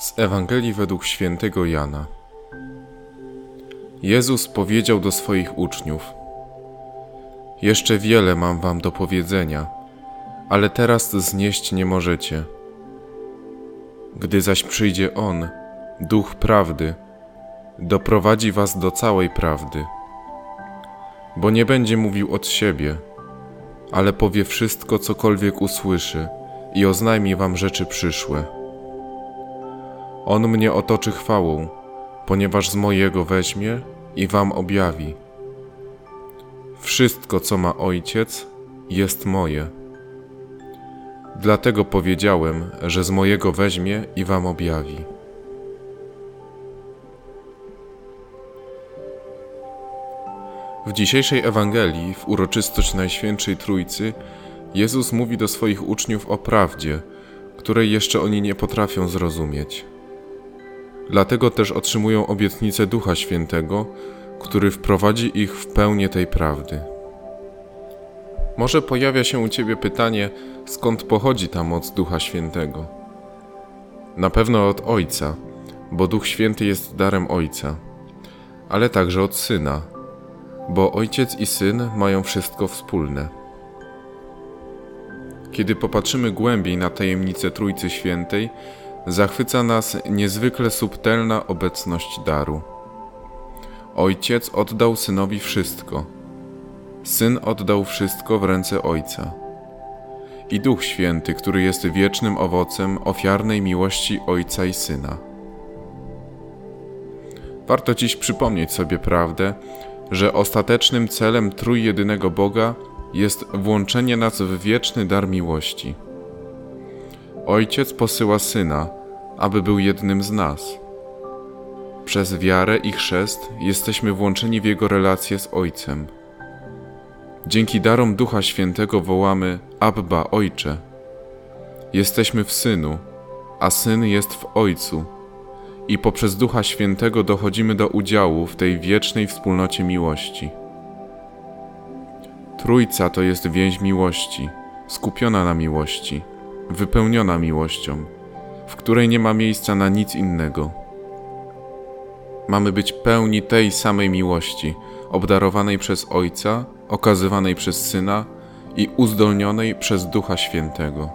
Z Ewangelii według świętego Jana. Jezus powiedział do swoich uczniów: Jeszcze wiele mam wam do powiedzenia, ale teraz znieść nie możecie. Gdy zaś przyjdzie On, Duch Prawdy, doprowadzi was do całej prawdy. Bo nie będzie mówił od siebie, ale powie wszystko, cokolwiek usłyszy i oznajmi wam rzeczy przyszłe. On mnie otoczy chwałą, ponieważ z mojego weźmie i wam objawi. Wszystko, co ma Ojciec, jest moje. Dlatego powiedziałem, że z mojego weźmie i wam objawi. W dzisiejszej Ewangelii, w uroczystość Najświętszej Trójcy, Jezus mówi do swoich uczniów o prawdzie, której jeszcze oni nie potrafią zrozumieć. Dlatego też otrzymują obietnicę Ducha Świętego, który wprowadzi ich w pełnię tej prawdy. Może pojawia się u Ciebie pytanie, skąd pochodzi ta moc Ducha Świętego? Na pewno od Ojca, bo Duch Święty jest darem Ojca, ale także od Syna, bo Ojciec i Syn mają wszystko wspólne. Kiedy popatrzymy głębiej na tajemnicę Trójcy Świętej, zachwyca nas niezwykle subtelna obecność daru. Ojciec oddał synowi wszystko. Syn oddał wszystko w ręce Ojca. I Duch Święty, który jest wiecznym owocem ofiarnej miłości Ojca i Syna. Warto dziś przypomnieć sobie prawdę, że ostatecznym celem trójjedynego Boga jest włączenie nas w wieczny dar miłości. Ojciec posyła Syna, aby był jednym z nas. Przez wiarę i chrzest jesteśmy włączeni w Jego relacje z Ojcem. Dzięki darom Ducha Świętego wołamy Abba Ojcze. Jesteśmy w Synu, a Syn jest w Ojcu i poprzez Ducha Świętego dochodzimy do udziału w tej wiecznej wspólnocie miłości. Trójca to jest więź miłości, skupiona na miłości, wypełniona miłością, w której nie ma miejsca na nic innego. Mamy być pełni tej samej miłości, obdarowanej przez Ojca, okazywanej przez Syna i uzdolnionej przez Ducha Świętego.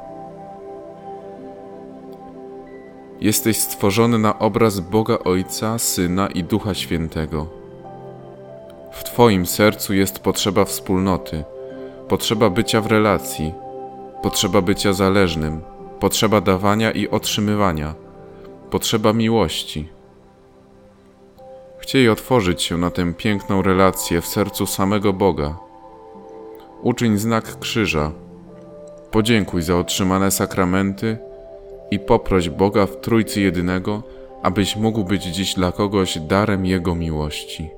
Jesteś stworzony na obraz Boga Ojca, Syna i Ducha Świętego. W Twoim sercu jest potrzeba wspólnoty, potrzeba bycia w relacji, potrzeba bycia zależnym, potrzeba dawania i otrzymywania, potrzeba miłości. Chciej otworzyć się na tę piękną relację w sercu samego Boga. Uczyń znak krzyża, podziękuj za otrzymane sakramenty i poproś Boga w Trójcy Jedynego, abyś mógł być dziś dla kogoś darem Jego miłości.